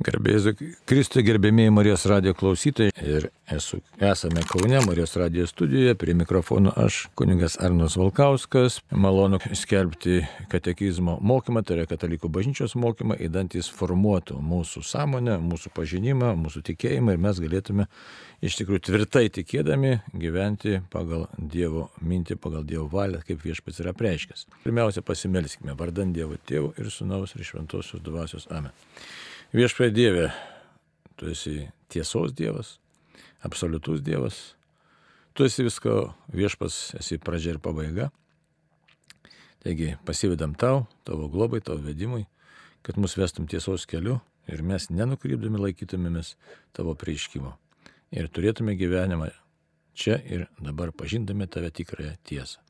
Garbėsiu Kristui gerbėmiai Marijos radio klausytojai ir esu, esame Kaune Marijos radio studijoje, prie mikrofono aš, kuningas Arnos Valkauskas. Malonu skelbti katekizmo mokymą, tai yra katalikų bažnyčios mokymą, įdantis formuotų mūsų sąmonę, mūsų pažinimą, mūsų tikėjimą ir mes galėtume iš tikrųjų tvirtai tikėdami gyventi pagal Dievo mintį, pagal Dievo valią, kaip viešpats yra preiškęs. Pirmiausia, pasimelskime vardant Dievo Tėvų ir Sūnaus ir Šventosios Dvasios Amen. Viešpė Dieve, tu esi tiesos Dievas, absoliutus Dievas, tu esi visko viešpas, esi pradžia ir pabaiga. Taigi pasivedam tau, tavo globai, tavo vedimui, kad mus vestum tiesos keliu ir mes nenukrypdami laikytumėmės tavo prieiškimo. Ir turėtume gyvenimą čia ir dabar pažindami tave tikrąją tiesą.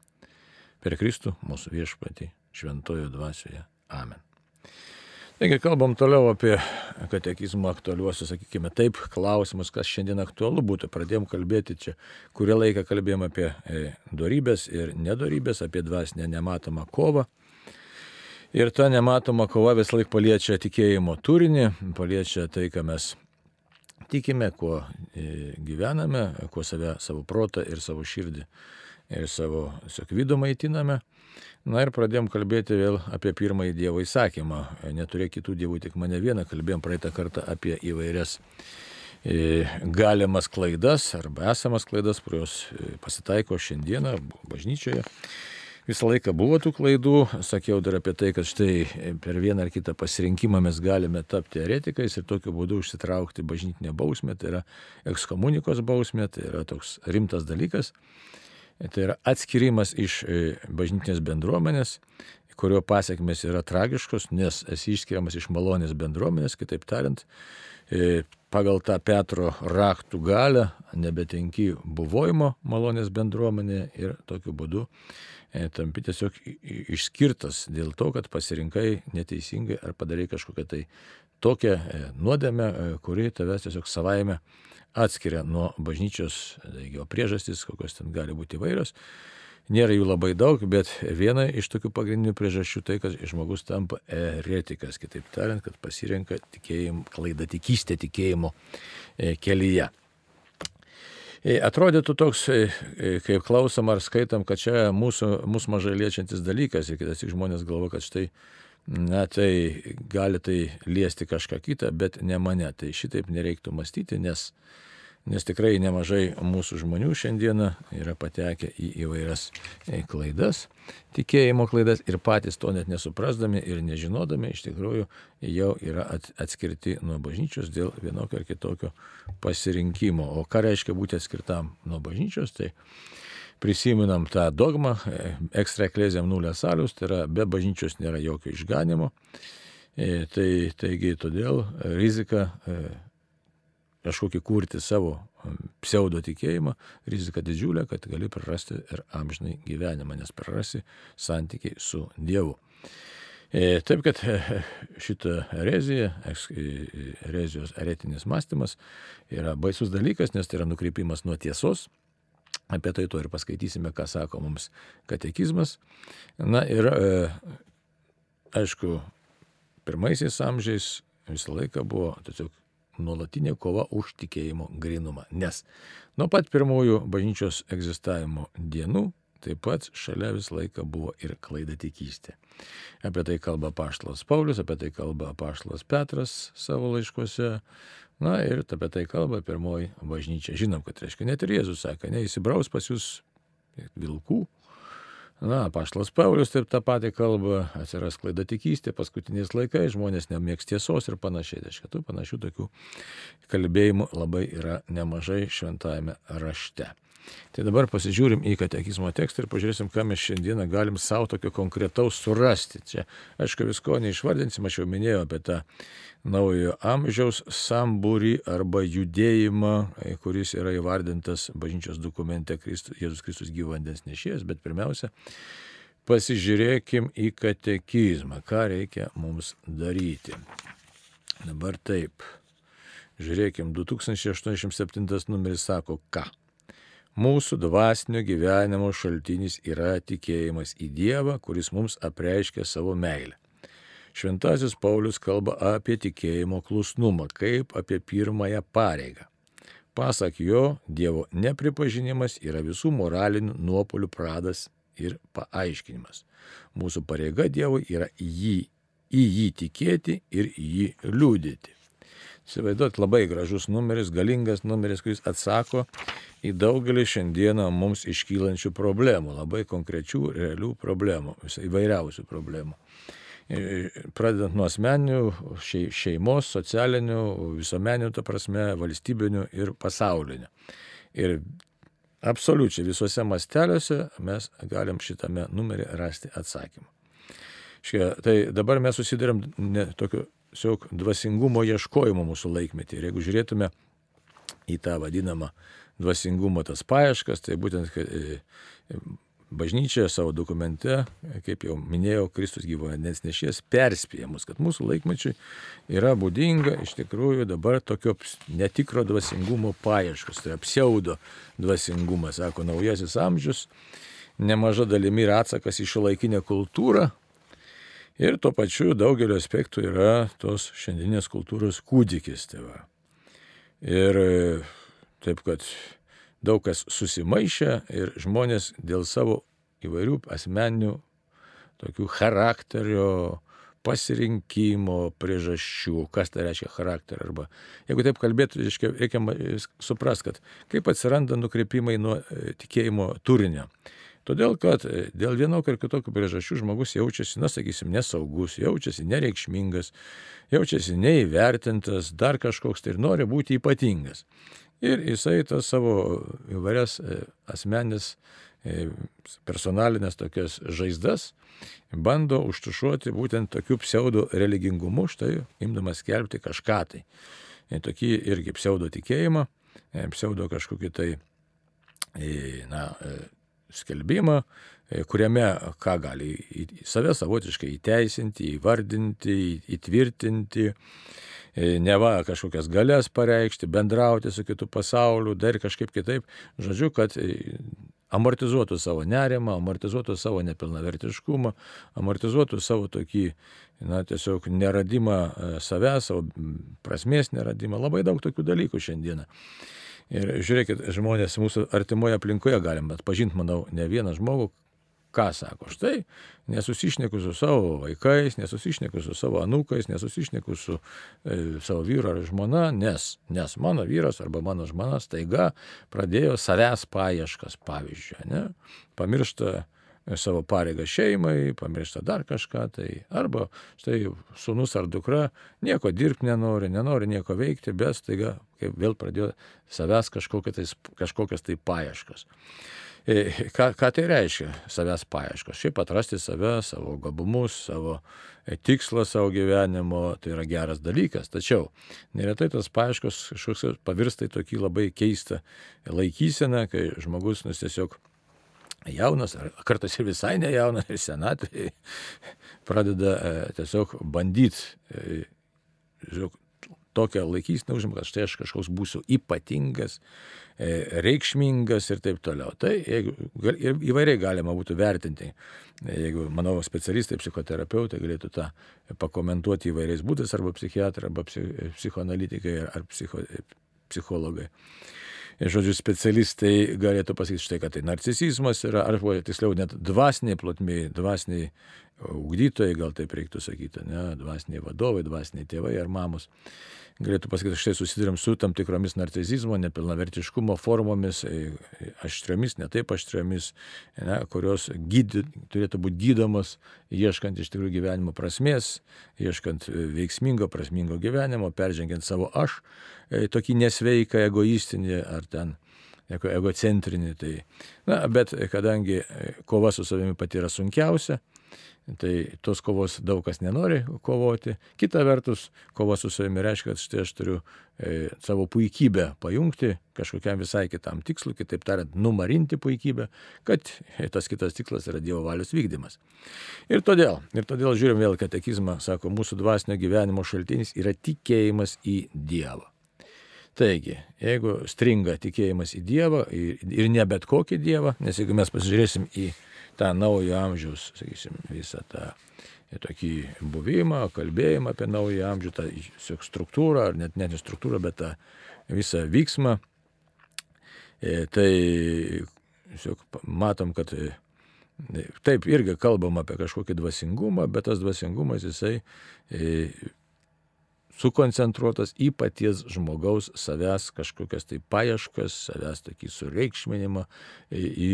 Per Kristų mūsų viešpatį šventojo dvasioje. Amen. Taigi kalbam toliau apie katekizmo aktualiuosius, sakykime, taip, klausimus, kas šiandien aktualu būtų. Pradėjom kalbėti čia, kurį laiką kalbėjom apie e, darybės ir nedorybės, apie dvasinę nematomą kovą. Ir ta nematoma kova vis laik paliečia tikėjimo turinį, paliečia tai, ką mes tikime, kuo e, gyvename, kuo save, savo protą ir savo širdį ir savo vidų maitiname. Na ir pradėjom kalbėti vėl apie pirmąjį Dievo įsakymą. Neturėk kitų dievų, tik mane vieną. Kalbėjom praeitą kartą apie įvairias e, galimas klaidas arba esamas klaidas, kurios e, pasitaiko šiandieną bažnyčioje. Visą laiką buvo tų klaidų, sakiau dar apie tai, kad štai per vieną ar kitą pasirinkimą mes galime tapti eretikais ir tokiu būdu užsitraukti bažnytinę bausmę, tai yra ekskomunikos bausmė, tai yra toks rimtas dalykas. Tai yra atskirimas iš e, bažnytinės bendruomenės, kurio pasiekmes yra tragiškos, nes esi išskiriamas iš malonės bendruomenės, kitaip tariant, e, pagal tą Petro raktų galę nebetenki buvojimo malonės bendruomenė ir tokiu būdu e, tampi tiesiog išskirtas dėl to, kad pasirinkai neteisingai ar padarai kažkokią tai tokią nuodėmę, kuri tavęs tiesiog savaime atskiria nuo bažnyčios, jo priežastys, kokios ten gali būti įvairios. Nėra jų labai daug, bet viena iš tokių pagrindinių priežasčių tai, kad žmogus tampa eretikas, kitaip tariant, kad pasirenka tikėjim, klaidą tikystę tikėjimo e, kelyje. E, atrodytų toks, e, kaip klausom ar skaitom, kad čia mūsų, mūsų mažai liečiantis dalykas ir kitas tik žmonės galvo, kad štai na tai gali tai liesti kažką kitą, bet ne mane. Tai šitaip nereiktų mąstyti, nes nes tikrai nemažai mūsų žmonių šiandieną yra patekę į įvairias e, klaidas, tikėjimo klaidas ir patys to net nesuprasdami ir nežinodami iš tikrųjų jau yra atskirti nuo bažnyčios dėl vienokio ar kitokio pasirinkimo. O ką reiškia būti atskirtam nuo bažnyčios, tai prisiminam tą dogmą, e, ekstra eklezėm nulės salius, tai yra be bažnyčios nėra jokio išganimo. E, tai, taigi todėl rizika kažkokį kurti savo pseudo tikėjimą, rizika didžiulė, kad gali prarasti ir amžinai gyvenimą, nes prarasi santykiai su Dievu. E, taip kad šita erezija, erezijos eretinis mąstymas yra baisus dalykas, nes tai yra nukreipimas nuo tiesos. Apie tai to ir paskaitysime, ką sako mums katekizmas. Na ir, e, aišku, pirmaisiais amžiais visą laiką buvo tiesiog nuolatinė kova už tikėjimo grinumą. Nes nuo pat pirmųjų bažnyčios egzistavimo dienų taip pat šalia visą laiką buvo ir klaida tikystė. Apie tai kalba Paštlas Paulius, apie tai kalba Paštlas Petras savo laiškuose. Na ir apie tai kalba pirmoji bažnyčia. Žinom, kad reiškia, net ir Jėzus sako, neįsibraus pas jūs vilkų, Na, paštas Paulius taip tą patį kalbą, atsiras klaida tikystė, paskutiniais laikais žmonės nemėgs tiesos ir panašiai. Tai tų panašių tokių kalbėjimų labai yra nemažai šventajame rašte. Tai dabar pasižiūrim į katekizmo tekstą ir pažiūrėsim, ką mes šiandieną galim savo tokio konkretaus surasti. Čia, aišku, visko neišvardinsim, aš jau minėjau apie tą naujojo amžiaus sambūrį arba judėjimą, kuris yra įvardintas bažnyčios dokumente Kristus, Jėzus Kristus gyvandens nešėjas, bet pirmiausia, pasižiūrėkim į katekizmą, ką reikia mums daryti. Dabar taip. Žiūrėkim, 2087 numeris sako, ką. Mūsų dvasinio gyvenimo šaltinis yra tikėjimas į Dievą, kuris mums apreiškia savo meilę. Šventasis Paulius kalba apie tikėjimo klusnumą, kaip apie pirmąją pareigą. Pasak jo, Dievo nepripažinimas yra visų moralinių nuopolių pradas ir paaiškinimas. Mūsų pareiga Dievui yra jį, į jį tikėti ir jį liūdėti. Įsivaizduot labai gražus numeris, galingas numeris, kuris atsako į daugelį šiandieną mums iškylančių problemų, labai konkrečių, realių problemų, įvairiausių problemų. Pradedant nuo asmeninių, šeimos, socialinių, visuomeninių, ta prasme, valstybinių ir pasaulinių. Ir absoliučiai visuose masteliuose mes galim šitame numerį rasti atsakymą. Škia, tai dabar mes susidurėm ne tokiu tiesiog dvasingumo ieškojimo mūsų laikmetį. Ir jeigu žiūrėtume į tą vadinamą dvasingumo tas paieškas, tai būtent e, bažnyčia savo dokumente, kaip jau minėjau, Kristus gyvo vandens nešies, perspėja mus, kad mūsų laikmečiui yra būdinga iš tikrųjų dabar tokio netikro dvasingumo paieškos, tai yra pseudo dvasingumas, sako naujasis amžius, nemaža dalimi yra atsakas į šio laikinę kultūrą, Ir tuo pačiu daugelio aspektų yra tos šiandienės kultūros kūdikis. Tai va. ir taip, kad daug kas susimaišė ir žmonės dėl savo įvairių asmeninių tokių charakterio, pasirinkimo priežasčių, kas tai reiškia charakterį. Arba jeigu taip kalbėtų, reikia suprasti, kad kaip atsiranda nukreipimai nuo e, tikėjimo turinio. Todėl, kad e, dėl vienokio ir kitokio priežasčių žmogus jaučiasi, na, sakysim, nesaugus, jaučiasi nereikšmingas, jaučiasi neįvertintas, dar kažkoks tai ir nori būti ypatingas. Ir jisai tas savo įvairias e, asmenis e, personalinės tokias žaizdas bando užtušuoti būtent tokiu pseudo religingumu, štai imdamas skelbti kažką tai. Tokį irgi pseudo tikėjimą, pseudo kažkokį tai, na, skelbimą, e, kuriame ką gali į save savotiškai įteisinti, įvardinti, įtvirtinti, e, neva kažkokias galės pareikšti, bendrauti su kitu pasauliu, dar kažkaip kitaip. Žodžiu, kad e, amortizuotų savo nerimą, amortizuotų savo nepilnavertiškumą, amortizuotų savo tokį, na, tiesiog neradimą savęs, savo prasmės neradimą. Labai daug tokių dalykų šiandieną. Ir žiūrėkit, žmonės mūsų artimoje aplinkoje galim atpažinti, manau, ne vieną žmogų, ką sako. Štai, nesusišneku su savo vaikais, nesusišneku su savo anūkais, nesusišneku su e, savo vyru ar žmona, nes, nes mano vyras arba mano žmona staiga pradėjo savęs paieškas, pavyzdžiui, ne? pamiršta savo pareigą šeimai, pamiršta dar kažką, tai arba štai sunus ar dukra nieko dirbti nenori, nenori nieko veikti, bet staiga vėl pradėjo savęs kažkokias tai, kažkokias tai paieškas. E, ką, ką tai reiškia savęs paieškos? Šiaip atrasti save, savo gabumus, savo e, tikslą savo gyvenimo, tai yra geras dalykas. Tačiau neretai tas paieškos kažkoks pavirsta į tokį labai keistą laikyseną, kai žmogus nus tiesiog jaunas, ar kartais ir visai nejaunas, ir senatvėje pradeda e, tiesiog bandyti, e, tokią laikysiną užimą, kad štai aš kažkoks būsiu ypatingas, e, reikšmingas ir taip toliau. Tai jeigu, įvairiai galima būtų vertinti. Jeigu, manau, specialistai, psichoterapeutai galėtų tą pakomentuoti įvairiais būdais, arba psichiatrai, arba psichoanalitikai, ar psicho, psichologai žodžiu, specialistai galėtų pasakyti štai, kad tai narcisizmas yra, arba tiksliau net dvasiniai plotmiai, dvasiniai ugdytojai, gal taip reiktų sakyti, ne, dvasiniai vadovai, dvasiniai tėvai ar mamos galėtų pasakyti, štai susidurėm su tam tikromis narcizizmo, nepilnavertiškumo formomis, e, aštriomis, netaip aštriomis, ne, kurios gydy, turėtų būti gydomos, ieškant iš tikrųjų gyvenimo prasmės, ieškant e, veiksmingo, prasmingo gyvenimo, peržengiant savo aš, e, tokį nesveiką, egoistinį ar ten egocentrinį. Tai, na, bet kadangi kova su savimi pati yra sunkiausia, Tai tos kovos daug kas nenori kovoti. Kita vertus, kova su savimi reiškia, kad štai aš turiu e, savo puikybę pajungti kažkokiam visai kitam tikslui, kitaip tariant, numarinti puikybę, kad tas kitas tikslas yra Dievo valios vykdymas. Ir todėl, ir todėl žiūrim vėl katekizmą, sako, mūsų dvasinio gyvenimo šaltinis yra tikėjimas į Dievą. Taigi, jeigu stringa tikėjimas į Dievą ir, ir ne bet kokį Dievą, nes jeigu mes pasižiūrėsim į tą naujo amžiaus, sakysim, visą tą tokį buvimą, kalbėjimą apie naują amžių, tą struktūrą, ar net ne struktūrą, bet tą visą vyksmą. E, tai matom, kad e, taip irgi kalbam apie kažkokį dvasingumą, bet tas dvasingumas jisai sukoncentruotas į paties žmogaus savęs kažkokias tai paieškas, savęs tokį sureikšminimą, į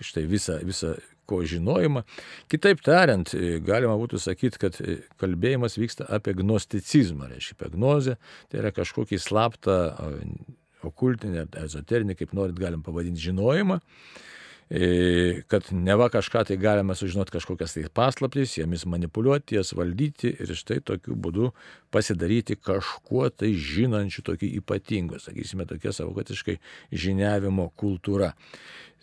štai visą, visą ko žinojimą. Kitaip tariant, galima būtų sakyti, kad kalbėjimas vyksta apie gnosticizmą, reiškia apie gnozę, tai yra kažkokį slaptą okultinį, ezoterinį, kaip norit galim pavadinti, žinojimą E, kad neva kažką tai galime sužinoti kažkokias tai paslaptys, jomis manipuliuoti, jas valdyti ir štai tokiu būdu pasidaryti kažkuo tai žinančiu, tokiu ypatingu, sakysime, tokia savotiškai žiniavimo kultūra.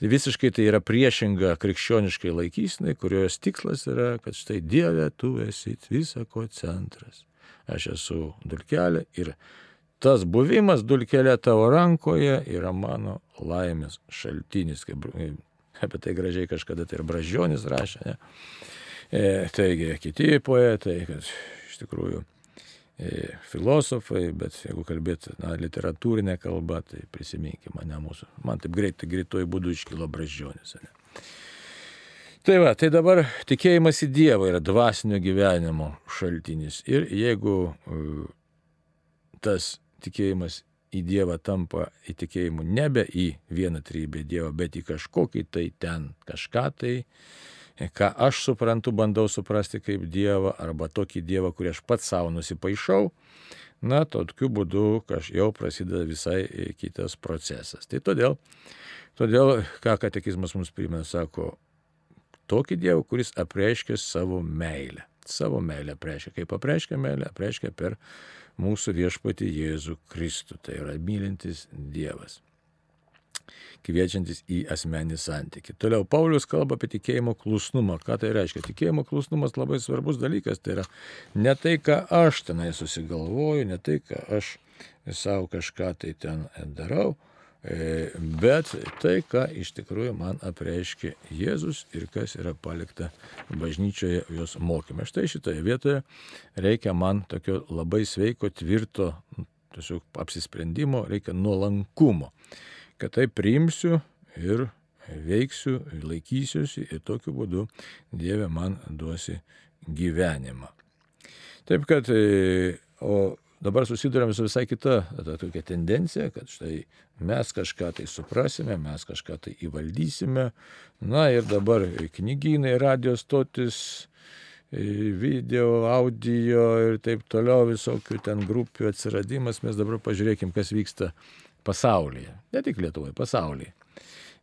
Visiškai tai yra priešinga krikščioniškai laikysnai, kurios tikslas yra, kad štai Dieve, tu esi visako centras. Aš esu dulkelė ir tas buvimas dulkelė tavo rankoje yra mano laimės šaltinis, kaip apie tai gražiai kažkada tai ir Bražionis rašė. Ne? E, taigi, kiti poetai, kad iš tikrųjų e, filosofai, bet jeigu kalbėti na, literatūrinę kalbą, tai prisiminkime mane mūsų. Man taip greitai, greituoju būdu iškilo Bražionis. Ne? Tai va, tai dabar tikėjimas į Dievą yra dvasinio gyvenimo šaltinis. Ir jeigu uh, tas tikėjimas į Dievą tampa įtikėjimu nebe į vieną trybę Dievą, bet į kažkokį tai ten kažką tai, ką aš suprantu, bandau suprasti kaip Dievą, arba tokį Dievą, kurį aš pats savo nusipaišau, na, tokiu būdu jau prasideda visai kitas procesas. Tai todėl, todėl ką katekizmas mums primena, sako, tokį Dievą, kuris apreiškia savo meilę. Savo meilę apreiškia. Kaip apreiškia meilę? Apreiškia per mūsų viešpati Jėzų Kristų, tai yra mylintis Dievas kviečiantis į asmenį santyki. Toliau Paulius kalba apie tikėjimo klusnumą. Ką tai reiškia? Tikėjimo klusnumas labai svarbus dalykas. Tai yra ne tai, ką aš tenai susigalvoju, ne tai, ką aš savo kažką tai ten darau, bet tai, ką iš tikrųjų man apreiškia Jėzus ir kas yra palikta bažnyčioje jos mokymė. Štai šitoje vietoje reikia man tokio labai sveiko, tvirto, tiesiog apsisprendimo, reikia nuolankumo, kad tai priimsiu ir veiksiu, laikysiuosi ir tokiu būdu Dieve man duosi gyvenimą. Taip kad, e, o Dabar susidurėm su visai kita ta, tokia tendencija, kad štai mes kažką tai suprasime, mes kažką tai įvaldysime. Na ir dabar knygynai, radijos stotis, video, audio ir taip toliau, visokių ten grupių atsiradimas. Mes dabar pažiūrėkim, kas vyksta pasaulyje. Ne tik Lietuvoje, pasaulyje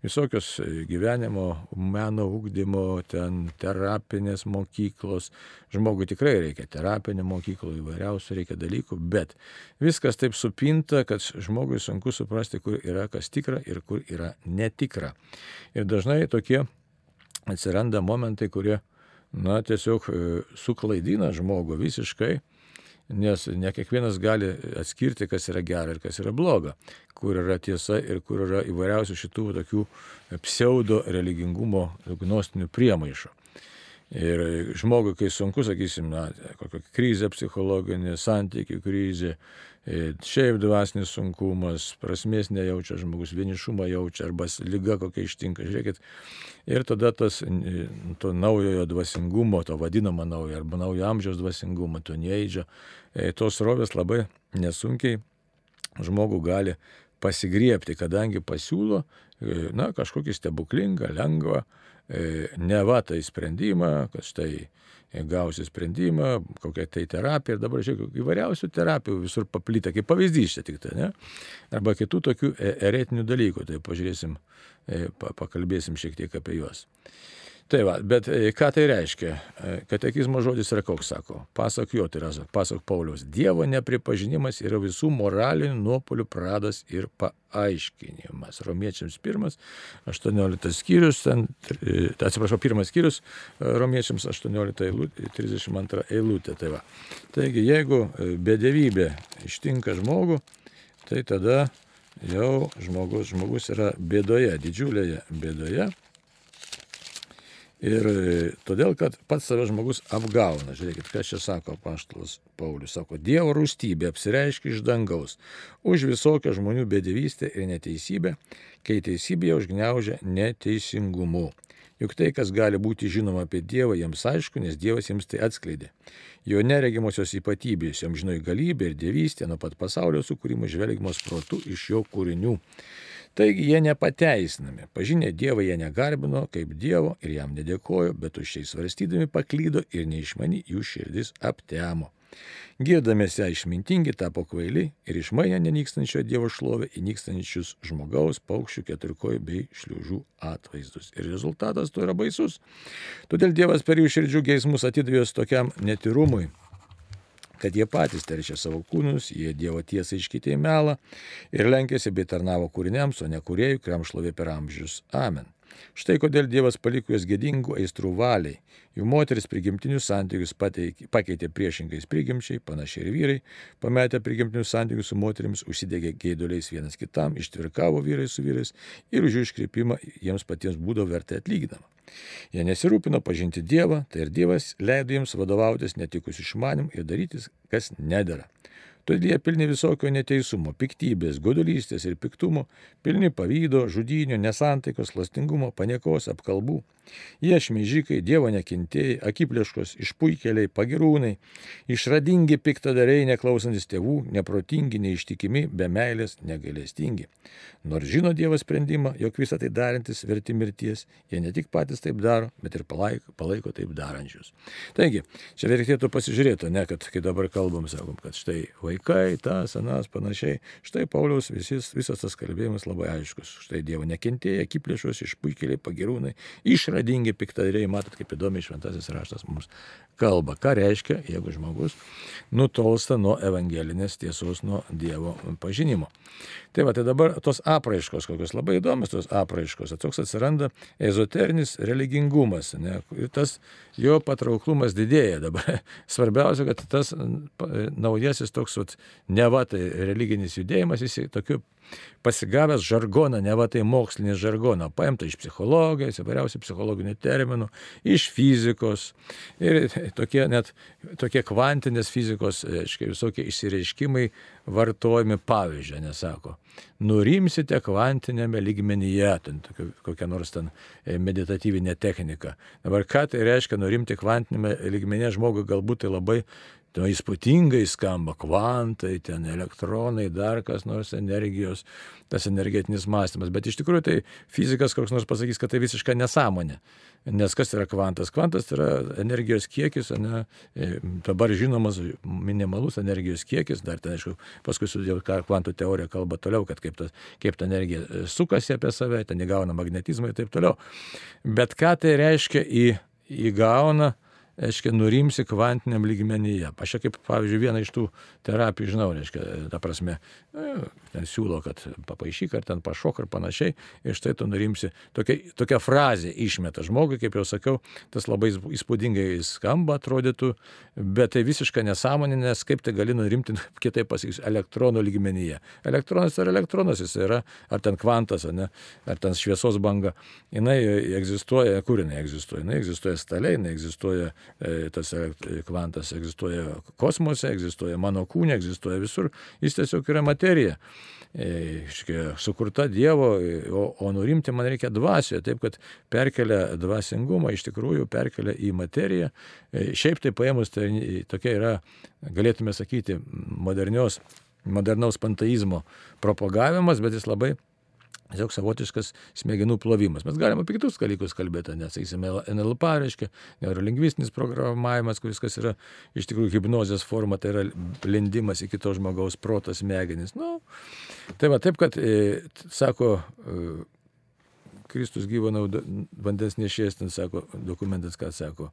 visokios e, gyvenimo, meno ugdymo, ten terapinės mokyklos. Žmogui tikrai reikia terapinių mokyklų, įvairiausių reikia dalykų, bet viskas taip supinta, kad žmogui sunku suprasti, kur yra kas tikra ir kur yra netikra. Ir dažnai tokie atsiranda momentai, kurie, na, tiesiog e, suklaidina žmogų visiškai nes ne kiekvienas gali atskirti, kas yra gera ir kas yra bloga, kur yra tiesa ir kur yra įvairiausių šitų tokių pseudo religingumo gnostinių priemaišų. Ir žmogui, kai sunku, sakysim, na, kokia krizė psichologinė, santykių krizė, šiaip dvasinis sunkumas, prasmės nejaučia žmogus, vienišumą jaučia arba lyga kokia ištinka, žiūrėkit. Ir tada tas to naujojo dvasingumo, to vadinamo naujo arba naujo amžiaus dvasingumo, to neįdžio, e, tos rovės labai nesunkiai žmogų gali pasigriepti, kadangi pasiūlo, e, na, kažkokį stebuklingą, lengvą, E, ne va tai sprendimą, kad štai gausi sprendimą, kokia tai terapija ir dabar žiūrėk, įvairiausių terapijų visur paplyta, kaip pavyzdys čia tik tai, ne? Arba kitų tokių e, eretinių dalykų, tai pažiūrėsim, e, pakalbėsim šiek tiek apie juos. Tai va, bet e, ką tai reiškia? E, katekizmo žodis yra koks sako. Pasak jo, tai yra, pasak Pauliaus, Dievo nepripažinimas yra visų moralinių nuopolių pradas ir paaiškinimas. Romiečiams pirmas, 18 skyrius, ten, e, atsiprašau, pirmas skyrius, romiečiams 18 eilutė, 32 eilutė. Tai va. Taigi, jeigu bedėvybė ištinka žmogų, tai tada jau žmogus, žmogus yra bėdoje, didžiulėje bėdoje Ir todėl, kad pats save žmogus apgauna. Žiūrėkit, kas čia sako paštalas Paulius. Sako, Dievo rūstybė apsireiškia iš dangaus už visokią žmonių bedėvystę ir neteisybę, kai teisybė užgneužia neteisingumu. Juk tai, kas gali būti žinoma apie Dievą, jiems aišku, nes Dievas jiems tai atskleidė. Jo neregimosios ypatybės, jam žinoj galybė ir dievystė nuo pat pasaulio sukūrimo žvelgimos protų iš jo kūrinių. Taigi jie nepateisinami. Pažinę Dievą jie negarbino kaip Dievo ir jam nedėkojo, bet tuščiai svarstydami paklydo ir neišmani jų širdis aptemo. Girdamėse išmintingi tapo kvaili ir išmainė nenykstančio Dievo šlovę į nykstančius žmogaus, paukščių, keturkojų bei šliužų atvaizdus. Ir rezultatas to yra baisus. Todėl Dievas per jų širdžių geismus atidavė tokiam netirumui, kad jie patys teršia savo kūnus, jie Dievo tiesą iškitė į melą ir lenkėsi bei tarnavo kūriniams, o ne kuriejų, kuriam šlovė per amžius. Amen. Štai kodėl Dievas paliko juos gėdingų aistrų valiai. Jų moteris prigimtinius santykius pateikė, pakeitė priešingais prigimčiai, panašiai ir vyrai, pametę prigimtinius santykius su moteriams, užsidegė gėduliais vienas kitam, ištvirkavo vyrai su vyrais ir už jų iškreipimą jiems patiems būdavo vertai atlyginama. Jie nesirūpino pažinti Dievą, tai ir Dievas leido jiems vadovautis netikus išmanim ir darytis, kas nedara. Todėl jie pilni visokio neteisumo, piktybės, godulystės ir piktumo, pilni pavydo, žudynio, nesantaikos, lastingumo, paniekos, apkalbų. Jie šmeižikai, Dievo nekintėjai, akiplėškos, išpuikeliai, pagirūnai, išradingi piktadariai, neklausantis tėvų, neprotingi, neištikimi, be meilės, negailestingi. Nors žino Dievo sprendimą, jog visą tai darantis verti mirties, jie ne tik patys taip daro, bet ir palaiko, palaiko taip darančius. Taigi, čia vertėtų pasižiūrėti, ne, kad kai dabar kalbam, sakom, kad štai vaikai, tas, anas, panašiai, štai Pauliaus visis, visas tas kalbėjimas labai aiškus. Štai Dievo nekintėjai, akiplėšos, išpuikeliai, pagirūnai, išradingi pradingi piktadariai, matot, kaip įdomiai šventasis raštas mums kalba. Ką reiškia, jeigu žmogus nutolsta nuo evangelinės tiesos, nuo Dievo pažinimo. Tai va, tai dabar tos apraiškos, kokios labai įdomios tos apraiškos, toks atsiranda ezoterinis religingumas. Ne, ir tas jo patrauklumas didėja dabar. Svarbiausia, kad tas naujasis toks, vat, ne va, tai religinis judėjimas, jis tokiu pasigavęs žargoną, ne va tai mokslinį žargoną, paimta iš psichologijos, įvairiausių psichologinių terminų, iš fizikos ir tokie net tokie kvantinės fizikos, aiškiai, visokie išsireiškimai vartojami pavyzdžiui, nesako. Nurimsite kvantinėme lygmenyje, ten kokia nors ten e, meditatyvinė technika. Dabar ką tai reiškia nurimti kvantinėme lygmenyje žmogui galbūt tai labai to įspūdingai skamba kvantai, ten elektronai, dar kas nors energijos, tas energetinis mąstymas. Bet iš tikrųjų tai fizikas koks nors pasakys, kad tai visiška nesąmonė. Nes kas yra kvantas? Kvantas yra energijos kiekis, ne, e, dabar žinomas minimalus energijos kiekis, dar ten, aišku, paskui su kvantų teorija kalba toliau, kad kaip ta, kaip ta energija e, sukasi apie save, ten įgauna magnetizmą ir taip toliau. Bet ką tai reiškia į, įgauna, reiškia, nurimsi kvantiniam lygmenyje. Aš kaip, pavyzdžiui, vieną iš tų terapijų žinau, reiškia, ta prasme, e, ten siūlo, kad papaišyk ar ten pašok ar panašiai, ir štai tu nurimsi. Tokia, tokia frazė išmeta žmogui, kaip jau sakiau, tas labai įspūdingai skamba, atrodytų, bet tai visiškai nesąmonė, nes kaip tai gali nurimti, kitaip pasakysiu, elektronų lygmenyje. Elektronas yra elektronas, jis yra, ar ten kvantas, ar, ne, ar ten šviesos banga. Jis egzistuoja, kur jinai egzistuoja? Jis egzistuoja staliai, jis egzistuoja tas e, kvantas egzistuoja kosmose, egzistuoja mano kūne, egzistuoja visur, jis tiesiog yra materija. E, Iškia, sukurta Dievo, o, o nurimti man reikia dvasioje, taip kad perkelia dvasingumą, iš tikrųjų perkelia į materiją. Šiaip tai paėmus, tai tokia yra, galėtume sakyti, modernios, modernaus panteizmo propagavimas, bet jis labai Tiesiog savotiškas smegenų plovimas. Mes galime apie kitus dalykus kalbėti, nes, sakysime, NLP reiškia neurolingvistinis programavimas, kuris kas yra iš tikrųjų hipnozės forma, tai yra lindimas į kito žmogaus protas smegenis. Nu, tai va, taip, kad, e, sako, e, Kristus gyvo vandens nešės, ten sako, dokumentas ką sako,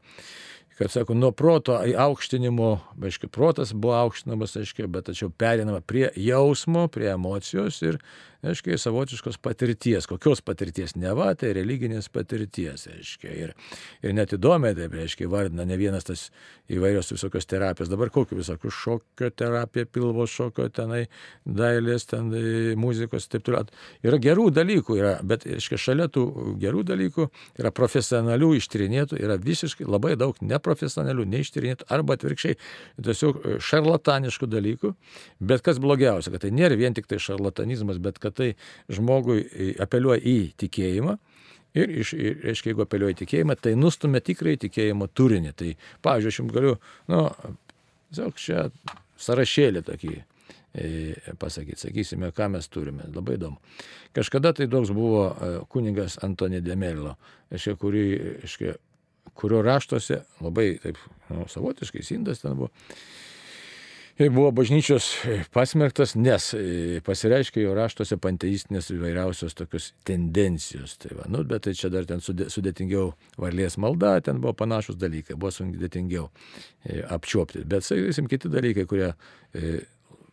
kad sako, nuo proto aukštinimo, aiškiai, protas buvo aukštinamas, aiškiai, bet tačiau perinama prie jausmo, prie emocijos ir aiškiai, savotiškos patirties. Kokios patirties? Ne va, tai religinės patirties, aiškiai. Ir, ir net įdomiai, tai reiškia, vardina ne vienas tas įvairios visokios terapijos. Dabar kokiu visokių šokio terapija, pilvo šokio tenai, dailės, ten muzikos, taip toliau. Yra gerų dalykų, yra, bet, aiškiai, šalia tų gerų dalykų yra profesionalių ištyrinėtų, yra visiškai labai daug neprofesionalių, neištyrinėtų, arba atvirkščiai, tiesiog šarlataniškų dalykų. Bet kas blogiausia, kad tai nėra vien tik tai šarlatanizmas, bet kad tai žmogui apeliuoja į tikėjimą. Ir, iš, ir reiškia, jeigu apeliuoja tikėjimą, tai nustumia tikrai tikėjimo turinį. Tai, pavyzdžiui, aš jums galiu, nu, tiesiog čia sąrašėlį tokį e, pasakyti, sakysime, ką mes turime. Labai įdomu. Kažkada tai toks buvo e, kuningas Antoni Demello, reiškia, kurį, reiškia, kurio raštuose labai taip nu, savotiškai sindas ten buvo buvo bažnyčios pasmerktas, nes e, pasireiškia jo raštuose panteistinės įvairiausios tokios tendencijos. Tai va, nu, bet tai čia dar ten sudėtingiau varlės malda, ten buvo panašus dalykai, buvo sudėtingiau e, apčiopti. Bet, sakysim, kiti dalykai, kurie e,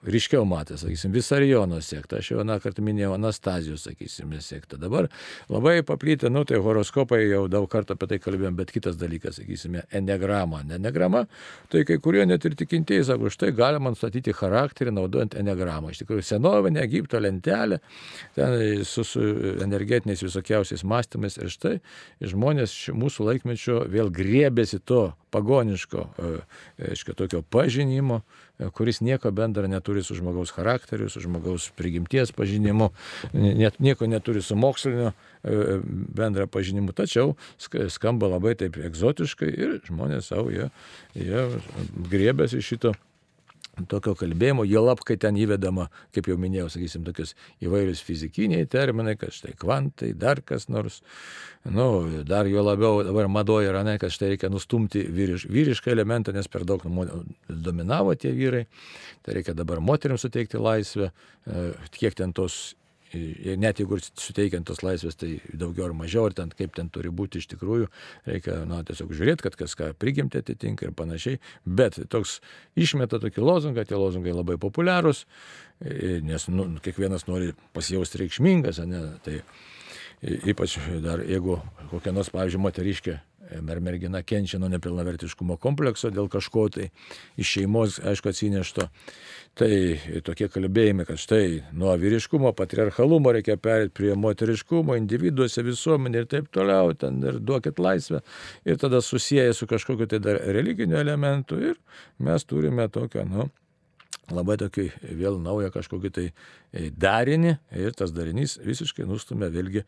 ryškiau matė, sakysim, Visarijono sektą, aš jau vieną kartą minėjau Anastazijos, sakysim, sektą. Dabar labai paplytę, nu tai horoskopai jau daug kartų apie tai kalbėjom, bet kitas dalykas, sakysime, enegrama. Enegrama, tai kai kurie net ir tikintieji sako, štai galima nustatyti charakterį naudojant enegramą. Iš tikrųjų, senovinė Egipto lentelė, ten su, su energetiniais visokiausiais mąstymais ir štai žmonės mūsų laikmečio vėl griebėsi to pagoniško, aiškiai, e, tokio pažinimo, e, kuris nieko bendra neturi su žmogaus charakteriu, su žmogaus prigimties pažinimu, net nieko neturi su mokslinio e, bendra pažinimu, tačiau skamba labai taip egzotiškai ir žmonės savo, jie, jie griebėsi šito tokio kalbėjimo, jo lab, kai ten įvedama, kaip jau minėjau, sakysim, tokius įvairius fizikiniai terminai, kad štai kvantai, dar kas nors, nu, dar jo labiau dabar madoja yra, ne, kad štai reikia nustumti vyriš, vyrišką elementą, nes per daug dominavo tie vyrai, tai reikia dabar moteriams suteikti laisvę, e, kiek ten tos net jeigu ir suteikiant tos laisvės, tai daugiau ar mažiau, ar ten kaip ten turi būti iš tikrųjų, reikia, na, tiesiog žiūrėti, kad kas ką prigimti atitinka ir panašiai. Bet toks išmeta tokį lozungą, tie lozungai labai populiarūs, nes nu, kiekvienas nori pasijausti reikšmingas, ne, tai ypač dar jeigu kokia nors, pavyzdžiui, moteriškė ar mergina kenčia nuo nepilnavertiškumo komplekso dėl kažko tai iš šeimos, aišku, atsinešto. Tai tokie kalbėjimai, kad štai nuo vyriškumo, patriarchalumo reikia perėti prie moteriškumo, individuose, visuomenė ir taip toliau, ten ir duokit laisvę. Ir tada susiję su kažkokiu tai dar religiniu elementu ir mes turime tokią, nu, labai tokį vėl naują kažkokį tai darinį ir tas darinys visiškai nustumia vėlgi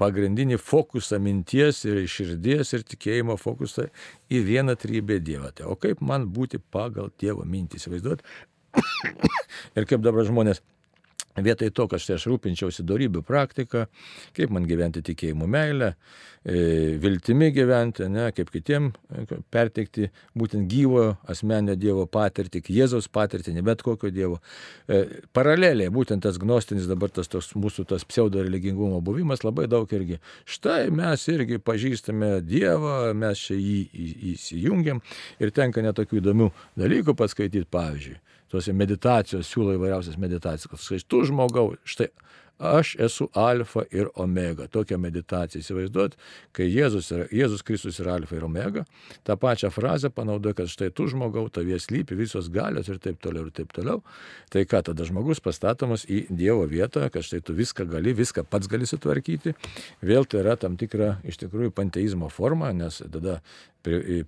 pagrindinį fokusą minties ir širdies ir tikėjimo fokusą į vieną trybę Dievą. Tai, o kaip man būti pagal Dievo mintį, įsivaizduot? ir kaip dabar žmonės Vietoj to, kad štai aš rūpinčiausi darybių praktiką, kaip man gyventi tikėjimų meilę, e, viltimi gyventi, ne, kaip kitiem e, perteikti būtent gyvo asmenio Dievo patirtį, Jėzaus patirtį, ne bet kokio Dievo. E, paraleliai, būtent tas gnostinis dabar tas tos, mūsų tas pseudo religingumo buvimas labai daug irgi. Štai mes irgi pažįstame Dievą, mes čia jį įsijungiam ir tenka netokių įdomių dalykų paskaityti, pavyzdžiui tuose meditacijos, siūlo įvairiausias meditacijas, štai tu žmogau, štai aš esu alfa ir omega. Tokią meditaciją įsivaizduot, kai Jėzus, yra, Jėzus Kristus yra alfa ir omega, tą pačią frazę panaudoja, kad štai tu žmogau, tavie slypi visos galios ir taip toliau ir taip toliau. Tai ką tada žmogus pastatomas į Dievo vietą, kad štai tu viską gali, viską pats gali sutvarkyti. Vėl tai yra tam tikra iš tikrųjų panteizmo forma, nes tada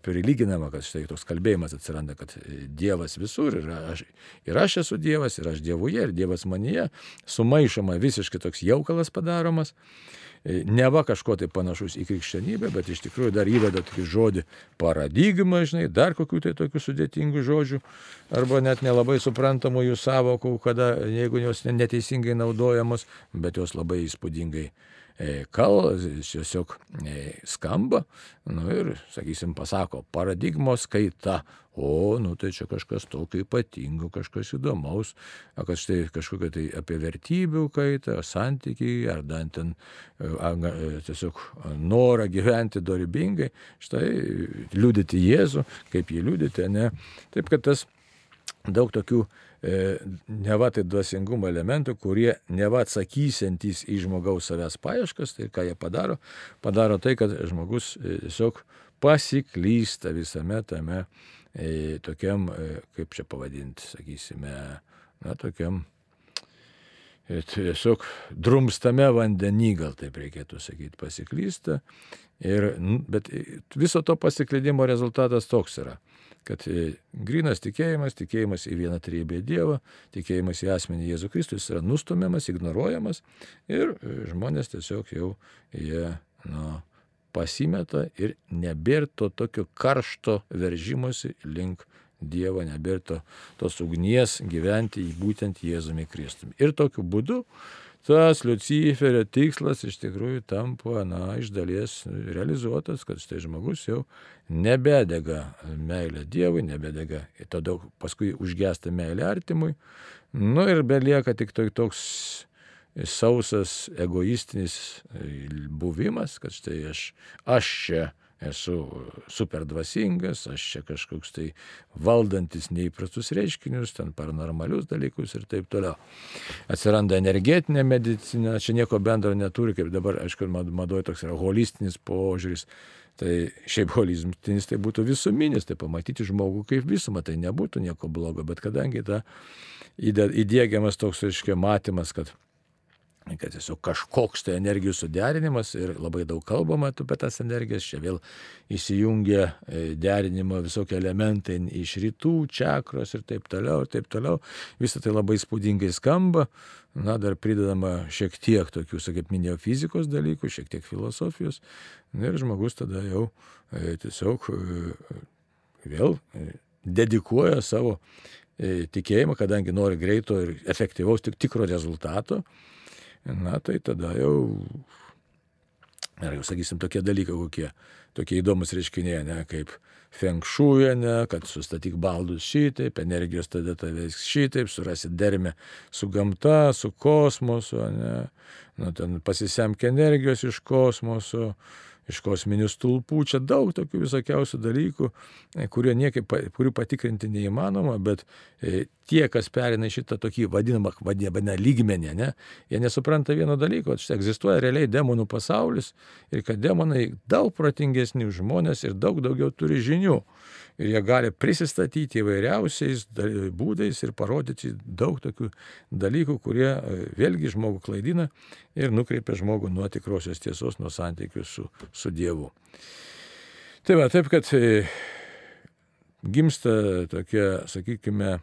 prilyginama, kad štai toks kalbėjimas atsiranda, kad Dievas visur ir aš, ir aš esu Dievas, ir aš Dievuje, ir Dievas manyje, sumaišoma visiškai toks jaukalas padaromas, neva kažko tai panašus į krikščionybę, bet iš tikrųjų dar įveda tokį žodį paradigmą, žinai, dar kokių tai tokių sudėtingų žodžių, arba net nelabai suprantamų jų savokų, kada, jeigu jos neteisingai naudojamos, bet jos labai įspūdingai e, kal, tiesiog e, skamba, nu ir, sakysim, pasako, paradigmos kaita, o, nu tai čia kažkas tokio ypatingo, kažkas įdomaus, kad štai kažkokia tai apie vertybių kaitą, santykiai, ar dar ten tiesiog norą gyventi dorybingai, štai liūdėti Jėzų, kaip jį liūdėti, ne. Taip kad tas daug tokių E, neva tai dvasingumo elementų, kurie neva atsakysintys į žmogaus savęs paieškas, tai ką jie padaro, padaro tai, kad žmogus e, tiesiog pasiklysta visame tame e, tokiam, e, kaip čia pavadinti, sakysime, na, tokiam e, tiesiog drumstame vandenį, gal taip reikėtų sakyti, pasiklysta. Ir, bet viso to pasiklydimo rezultatas toks yra kad e, grinas tikėjimas, tikėjimas į vieną trybę Dievą, tikėjimas į asmenį Jėzų Kristų, jis yra nustumiamas, ignoruojamas ir e, žmonės tiesiog jau jie nu, pasimeta ir nebėr to tokio karšto veržimosi link Dievo, nebėr to, tos ugnies gyventi į būtent Jėzumi Kristumi. Ir tokiu būdu tas Luciferio tikslas iš tikrųjų tampa, na, iš dalies realizuotas, kad štai žmogus jau nebedega meilė Dievui, nebedega, tada paskui užgesta meilė artimui, nu ir belieka tik toks sausas egoistinis buvimas, kad štai aš, aš čia esu super dvasingas, aš čia kažkoks tai valdantis neįprastus reiškinius, ten paranormalius dalykus ir taip toliau. Atsiranda energetinė medicina, čia nieko bendro neturi, kaip dabar, aišku, madoje toks yra holistinis požiūris. Tai šiaip holistinis tai būtų visuminis, tai pamatyti žmogų kaip visumą, tai nebūtų nieko blogo, bet kadangi ta įdėgiamas toks, aiškiai, matymas, kad kad tiesiog kažkoks tai energijų suderinimas ir labai daug kalbama apie tas energijas, čia vėl įsijungia e, derinimo visokie elementai iš rytų, čakros ir taip toliau, ir taip toliau. Visą tai labai spūdingai skamba, na, dar pridedama šiek tiek tokių, kaip minėjau, fizikos dalykų, šiek tiek filosofijos, na, ir žmogus tada jau e, tiesiog e, vėl dedikuoja savo tikėjimą, kadangi nori greito ir efektyvaus tik tikro rezultato, na tai tada jau, ar jau sakysim, tokie dalykai kokie, tokie įdomus reiškiniai, ne, kaip fenkšūja, ne, kad sustatyk baldus šitaip, energijos tada tavęs šitaip, surasit dermę su gamta, su kosmosu, ne, nu, ten pasisemk energijos iš kosmoso, iš kosminių stulpų, čia daug tokių visokiausių dalykų, e, niekaip, kurių patikrinti neįmanoma, bet e, tie, kas perina šitą tokį vadinamą, vadinamą lygmenį, ne, jie nesupranta vieno dalyko, kad egzistuoja realiai demonų pasaulis ir kad demonai daug protingesni žmonės ir daug daugiau turi žinių. Ir jie gali prisistatyti įvairiausiais būdais ir parodyti daug tokių dalykų, kurie e, vėlgi žmogų klaidina ir nukreipia žmogų nuo tikrosios tiesos, nuo santykių su, su Dievu. Tai va, taip, kad e, gimsta tokia, sakykime,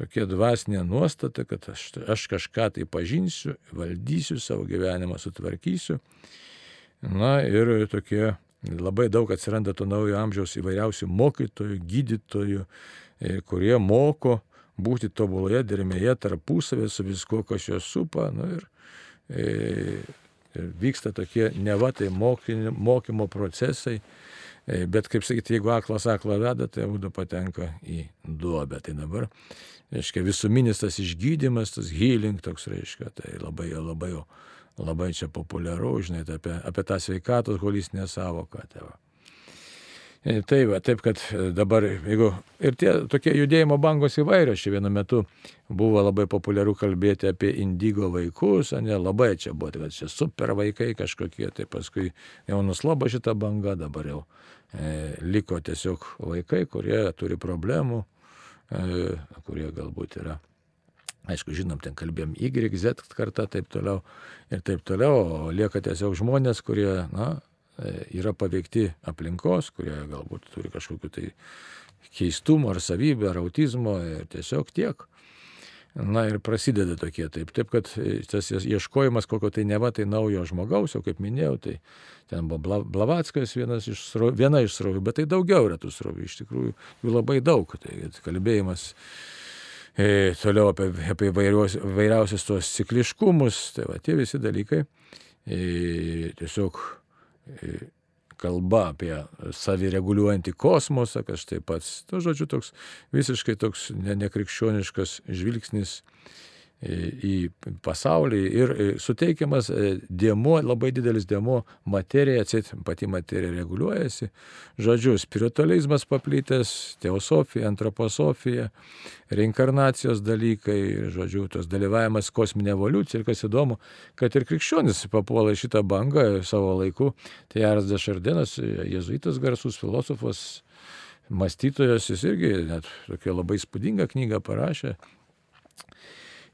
tokia dvasinė nuostata, kad aš, aš kažką tai pažinsiu, valdysiu savo gyvenimą, sutvarkysiu. Na ir tokie Labai daug atsiranda to naujo amžiaus įvairiausių mokytojų, gydytojų, e, kurie moko būti tobuloje dermėje tarpusavė su viskuo, kas juos supa. Nu, ir, e, ir vyksta tokie neva tai mokymo, procesai. E, bet, kaip sakyti, jeigu aklas aklą veda, tai abu patenka į duobę. Tai dabar, reiškia, visuminis tas išgydymas, tas healing toks, reiškia, tai labai, labai labai čia populiaru, žinai, tai apie, apie tą sveikatos holistinę savoką. Tai va. E, tai va, taip kad dabar, jeigu ir tie tokie judėjimo bangos įvairios, čia vienu metu buvo labai populiaru kalbėti apie indigo vaikus, ne, labai čia buvo, tai kad čia super vaikai kažkokie, tai paskui jau nuslobo šitą bangą, dabar jau e, liko tiesiog vaikai, kurie turi problemų, e, kurie galbūt yra Aišku, žinom, ten kalbėjom Y, Z karta, taip toliau ir taip toliau, o lieka tiesiog žmonės, kurie, na, e, yra paveikti aplinkos, kurie galbūt turi kažkokiu tai keistumo ar savybę, ar autizmo ir tiesiog tiek. Na ir prasideda tokie taip. Taip, kad tas ieškojimas kokio tai neva tai naujo žmogaus, jau kaip minėjau, tai ten buvo Blavatskas vienas iš srovių, viena iš srovių, bet tai daugiau yra tų srovių, iš tikrųjų jų labai daug. Tai kalbėjimas e, toliau apie, apie vairiausius tuos cikliškumus, tai va, tie visi dalykai tiesiog kalba apie savireguliuojantį kosmosą, kad štai pats, to žodžiu, toks visiškai toks nekrikščioniškas žvilgsnis į pasaulį ir suteikiamas dėmo, labai didelis dėmo materija, atsit, pati materija reguliuojasi. Žodžiu, spiritualizmas paplytęs, teosofija, antroposofija, reinkarnacijos dalykai, žodžiu, tos dalyvavimas kosminė evoliucija ir kas įdomu, kad ir krikščionis papuola šitą bangą savo laiku. Tai Aras Dešardinas, jezuitas garsus filosofas, mąstytojas, jis irgi net tokia labai spūdinga knyga parašė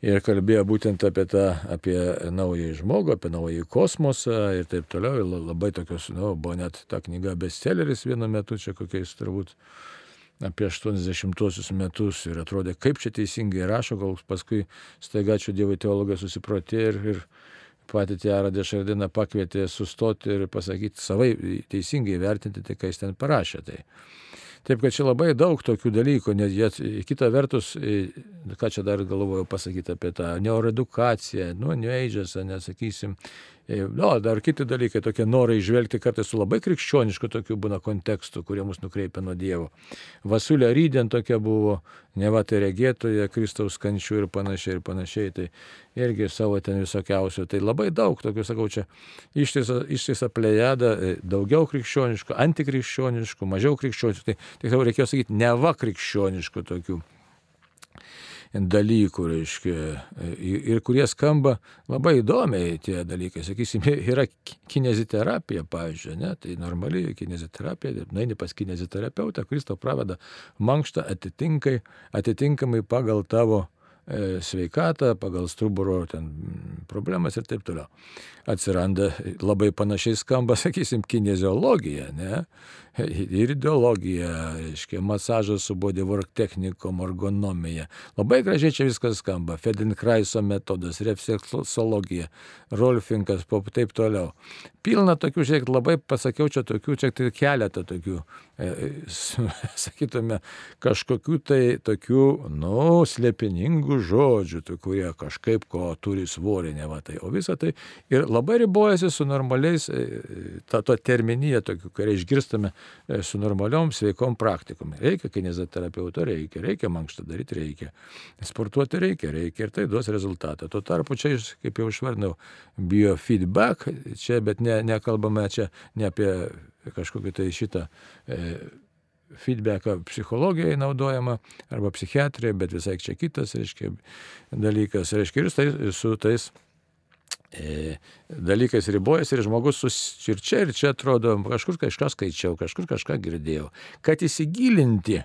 ir kalbėjo būtent apie tą, apie naują žmogų, apie naują kosmosą ir taip toliau. Ir labai tokios, nu, buvo net ta knyga bestselleris vienu metu, čia kokiais turbūt apie 80-osius metus ir atrodė, kaip čia teisingai rašo, gal paskui staiga čia Dievo teologai susiprotė ir, ir patį Tiarą Dešardiną pakvietė sustoti ir pasakyti savai teisingai vertinti tai, ką jis ten parašė. Tai. Taip kad čia labai daug tokių dalykų, nes jie, kita vertus, ką čia dar galvoju pasakyti apie tą neuroedukaciją, nu, New Age'as, nesakysim, No, dar kiti dalykai, tokie norai žvelgti kartais su labai krikščionišku tokiu būna kontekstu, kurie mus nukreipia nuo Dievo. Vasulė Rydien tokia buvo, ne va tai regėtoje, Kristaus kančių ir panašiai ir panašiai, tai irgi savo ten visokiausių. Tai labai daug tokių, sakau, čia ištisa, plejada, daugiau krikščioniškų, antikrikščioniškų, mažiau krikščioniškų, tai tiksliau reikėjo sakyti, ne va krikščioniškų tokių dalykų, reiškia, ir kurie skamba labai įdomiai tie dalykai. Sakysim, yra kineziterapija, pavyzdžiui, ne, tai normali kineziterapija, nueini pas kineziterapeutą, kuris tau praveda mankštą atitinkamai pagal tavo e, sveikatą, pagal stuburo ten problemas ir taip toliau. Atsiranda labai panašiai skamba, sakysim, kineziologija, ne? Ir ideologija, reiškia, masažas su bodywork technikom, ergonomija. Labai gražiai čia viskas skamba. Fedenkraiso metodas, refleksologija, Rolfinkas, pop taip toliau. Pilna tokių, žiūrėk, labai pasakiau čia tokių, čia tai keletą tokių, e, sakytume, kažkokių tai tokių, nu, slėpiningų žodžių, tai, kurie kažkaip ko turi svorį, ne va tai. O visa tai ir labai ribojasi su normaliais, e, ta, ta terminija, tokių, kai išgirstame E, su normaliom sveikom praktikom. Reikia kineziterapeuto, reikia, reikia mankštą daryti, reikia. Sportuoti reikia, reikia ir tai duos rezultatą. Tuo tarpu čia, kaip jau išvardinau, biofeedback, čia, bet ne, nekalbame čia ne apie kažkokį tai šitą e, feedbacką psichologijai naudojama arba psichiatrija, bet visai čia kitas, reiškia, dalykas, reiškia, ir tai, su tais E, dalykais ribojasi ir žmogus ir čia ir čia atrodo, kažkur kažką skaičiau, kažkur kažką girdėjau. Kad įsigilinti,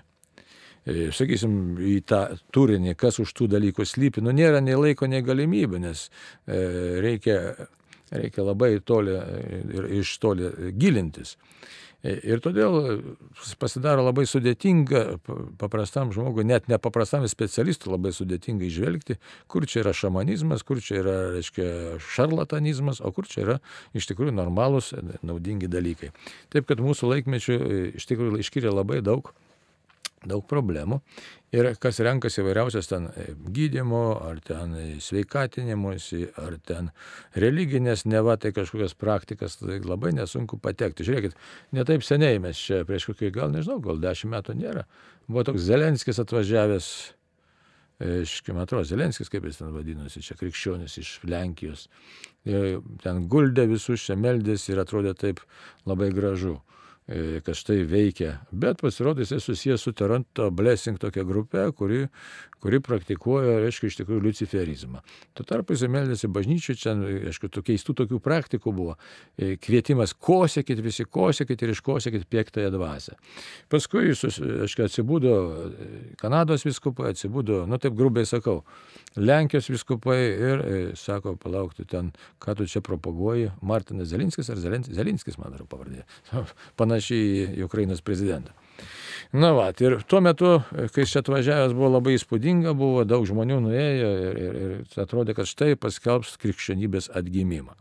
e, sakysim, į tą turinį, kas už tų dalykų slypi, nu nėra nei laiko, nei galimybių, nes e, reikia, reikia labai toli ir iš toli gilintis. Ir todėl pasidaro labai sudėtinga paprastam žmogui, net nepaprastam specialistui labai sudėtinga išvelgti, kur čia yra šamanizmas, kur čia yra, reiškia, šarlatanizmas, o kur čia yra iš tikrųjų normalūs, naudingi dalykai. Taip kad mūsų laikmečių iš tikrųjų iškiria labai daug daug problemų. Ir kas renkasi įvairiausias ten e, gydimo, ar ten sveikatinimuose, ar ten religinės, neva tai kažkokias praktikas, tai labai nesunku patekti. Žiūrėkit, netaip seniai mes čia, prieš kokį, gal nežinau, gal dešimt metų nėra, buvo toks Zelenskis atvažiavęs, iš, kaip atrodo, Zelenskis, kaip jis ten vadinosi, čia krikščionis iš Lenkijos. Ten guldė visus, čia meldėsi ir atrodė taip labai gražu. E, kad štai veikia. Bet pasirodo, jisai susijęs su Toronto Blessing tokia grupė, kuri, kuri praktikuoja, reiškia, iš tikrųjų luciferizmą. Tuo tarpu jisai meldėsi bažnyčių, čia, aišku, tų keistų tokių praktikų buvo. E, kvietimas kosekit, visi kosekit ir iškosekit piektąją dvasę. Paskui jis, aišku, atsibūdo Kanados viskupai, atsibūdo, nu taip grubiai sakau, Lenkijos viskupai ir e, sako, palaukti ten, ką tu čia propaguoji, Martinas Zelinskis ar Zelinskis, Zelinskis man yra pavardė. Panašiai į Ukrainos prezidentą. Na va, ir tuo metu, kai čia atvažiavęs buvo labai įspūdinga, buvo daug žmonių nuėjo ir, ir, ir atrodė, kad štai paskelbs krikščionybės atgimimą.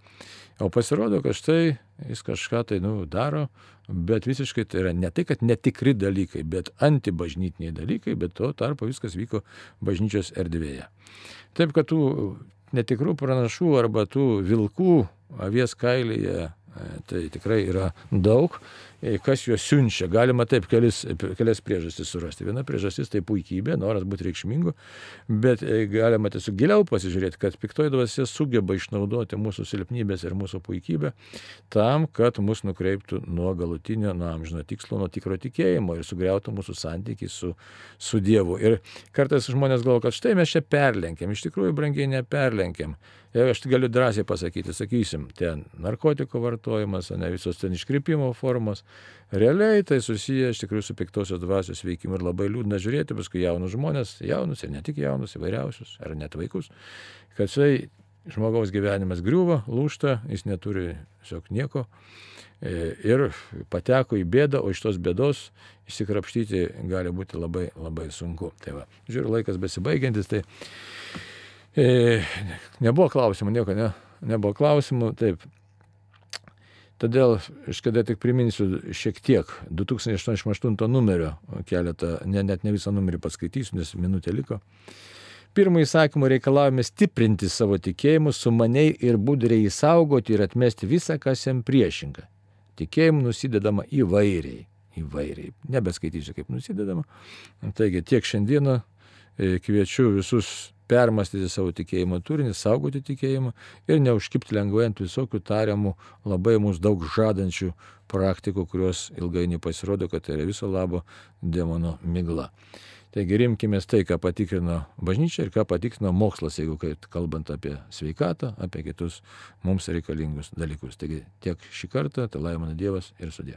O pasirodo, kad štai jis kažką tai nu, daro, bet visiškai tai yra ne tai, kad netikri dalykai, bet antibažnytiniai dalykai, bet to tarpo viskas vyko bažnyčios erdvėje. Taip, kad tų netikrų pranašų arba tų vilkų avies kailyje, tai tikrai yra daug kas juos siunčia. Galima taip kelis, kelias priežastis surasti. Viena priežastis tai puikybė, noras būti reikšmingu, bet e, galima tiesiog giliau pasižiūrėti, kad piktoji dvasia sugeba išnaudoti mūsų silpnybės ir mūsų puikybę tam, kad mus nukreiptų nuo galutinio, nuo amžino tikslo, nuo tikro tikėjimo ir sugriautų mūsų santykiai su, su Dievu. Ir kartais žmonės galvo, kad štai mes čia perlenkėm, iš tikrųjų brangiai neperlenkėm. Ir aš galiu drąsiai pasakyti, sakysim, ten narkotikų vartojimas, ne visos ten iškrypimo formos, Realiai tai susiję iš tikrųjų su piktosios dvasios veikimu ir labai liūdna žiūrėti, paskui jaunus žmonės, jaunus ir ne tik jaunus, įvairiausius, ar net vaikus, kad štai žmogaus gyvenimas griūva, lūšta, jis neturi tiesiog nieko e, ir pateko į bėdą, o iš tos bėdos išsikrapštyti gali būti labai labai sunku. Tai va, žiūriu, laikas besibaigiantis, tai e, nebuvo klausimų, nieko, ne, nebuvo klausimų, taip. Todėl aš kada tik priminsiu šiek tiek 2088 numerio keletą, ne, net ne visą numerį paskaitysiu, nes minutė liko. Pirmą įsakymą reikalavome stiprinti savo tikėjimu, sumaniai ir budriai įsaugoti ir atmesti visą, kas jam priešinga. Tikėjimu nusidedama įvairiai. Įvairiai. Nebeskaitysiu, kaip nusidedama. Taigi tiek šiandieną e, kviečiu visus permastyti savo tikėjimo turinį, saugoti tikėjimą ir neužkipti lengvai ant visokių tariamų labai mums daug žadančių praktikų, kurios ilgainiui pasirodo, kad tai yra viso labo demono migla. Taigi rimkime tai, ką patikrino bažnyčia ir ką patikrino mokslas, jeigu kalbant apie sveikatą, apie kitus mums reikalingus dalykus. Taigi tiek šį kartą, tai laimina Dievas ir sudė.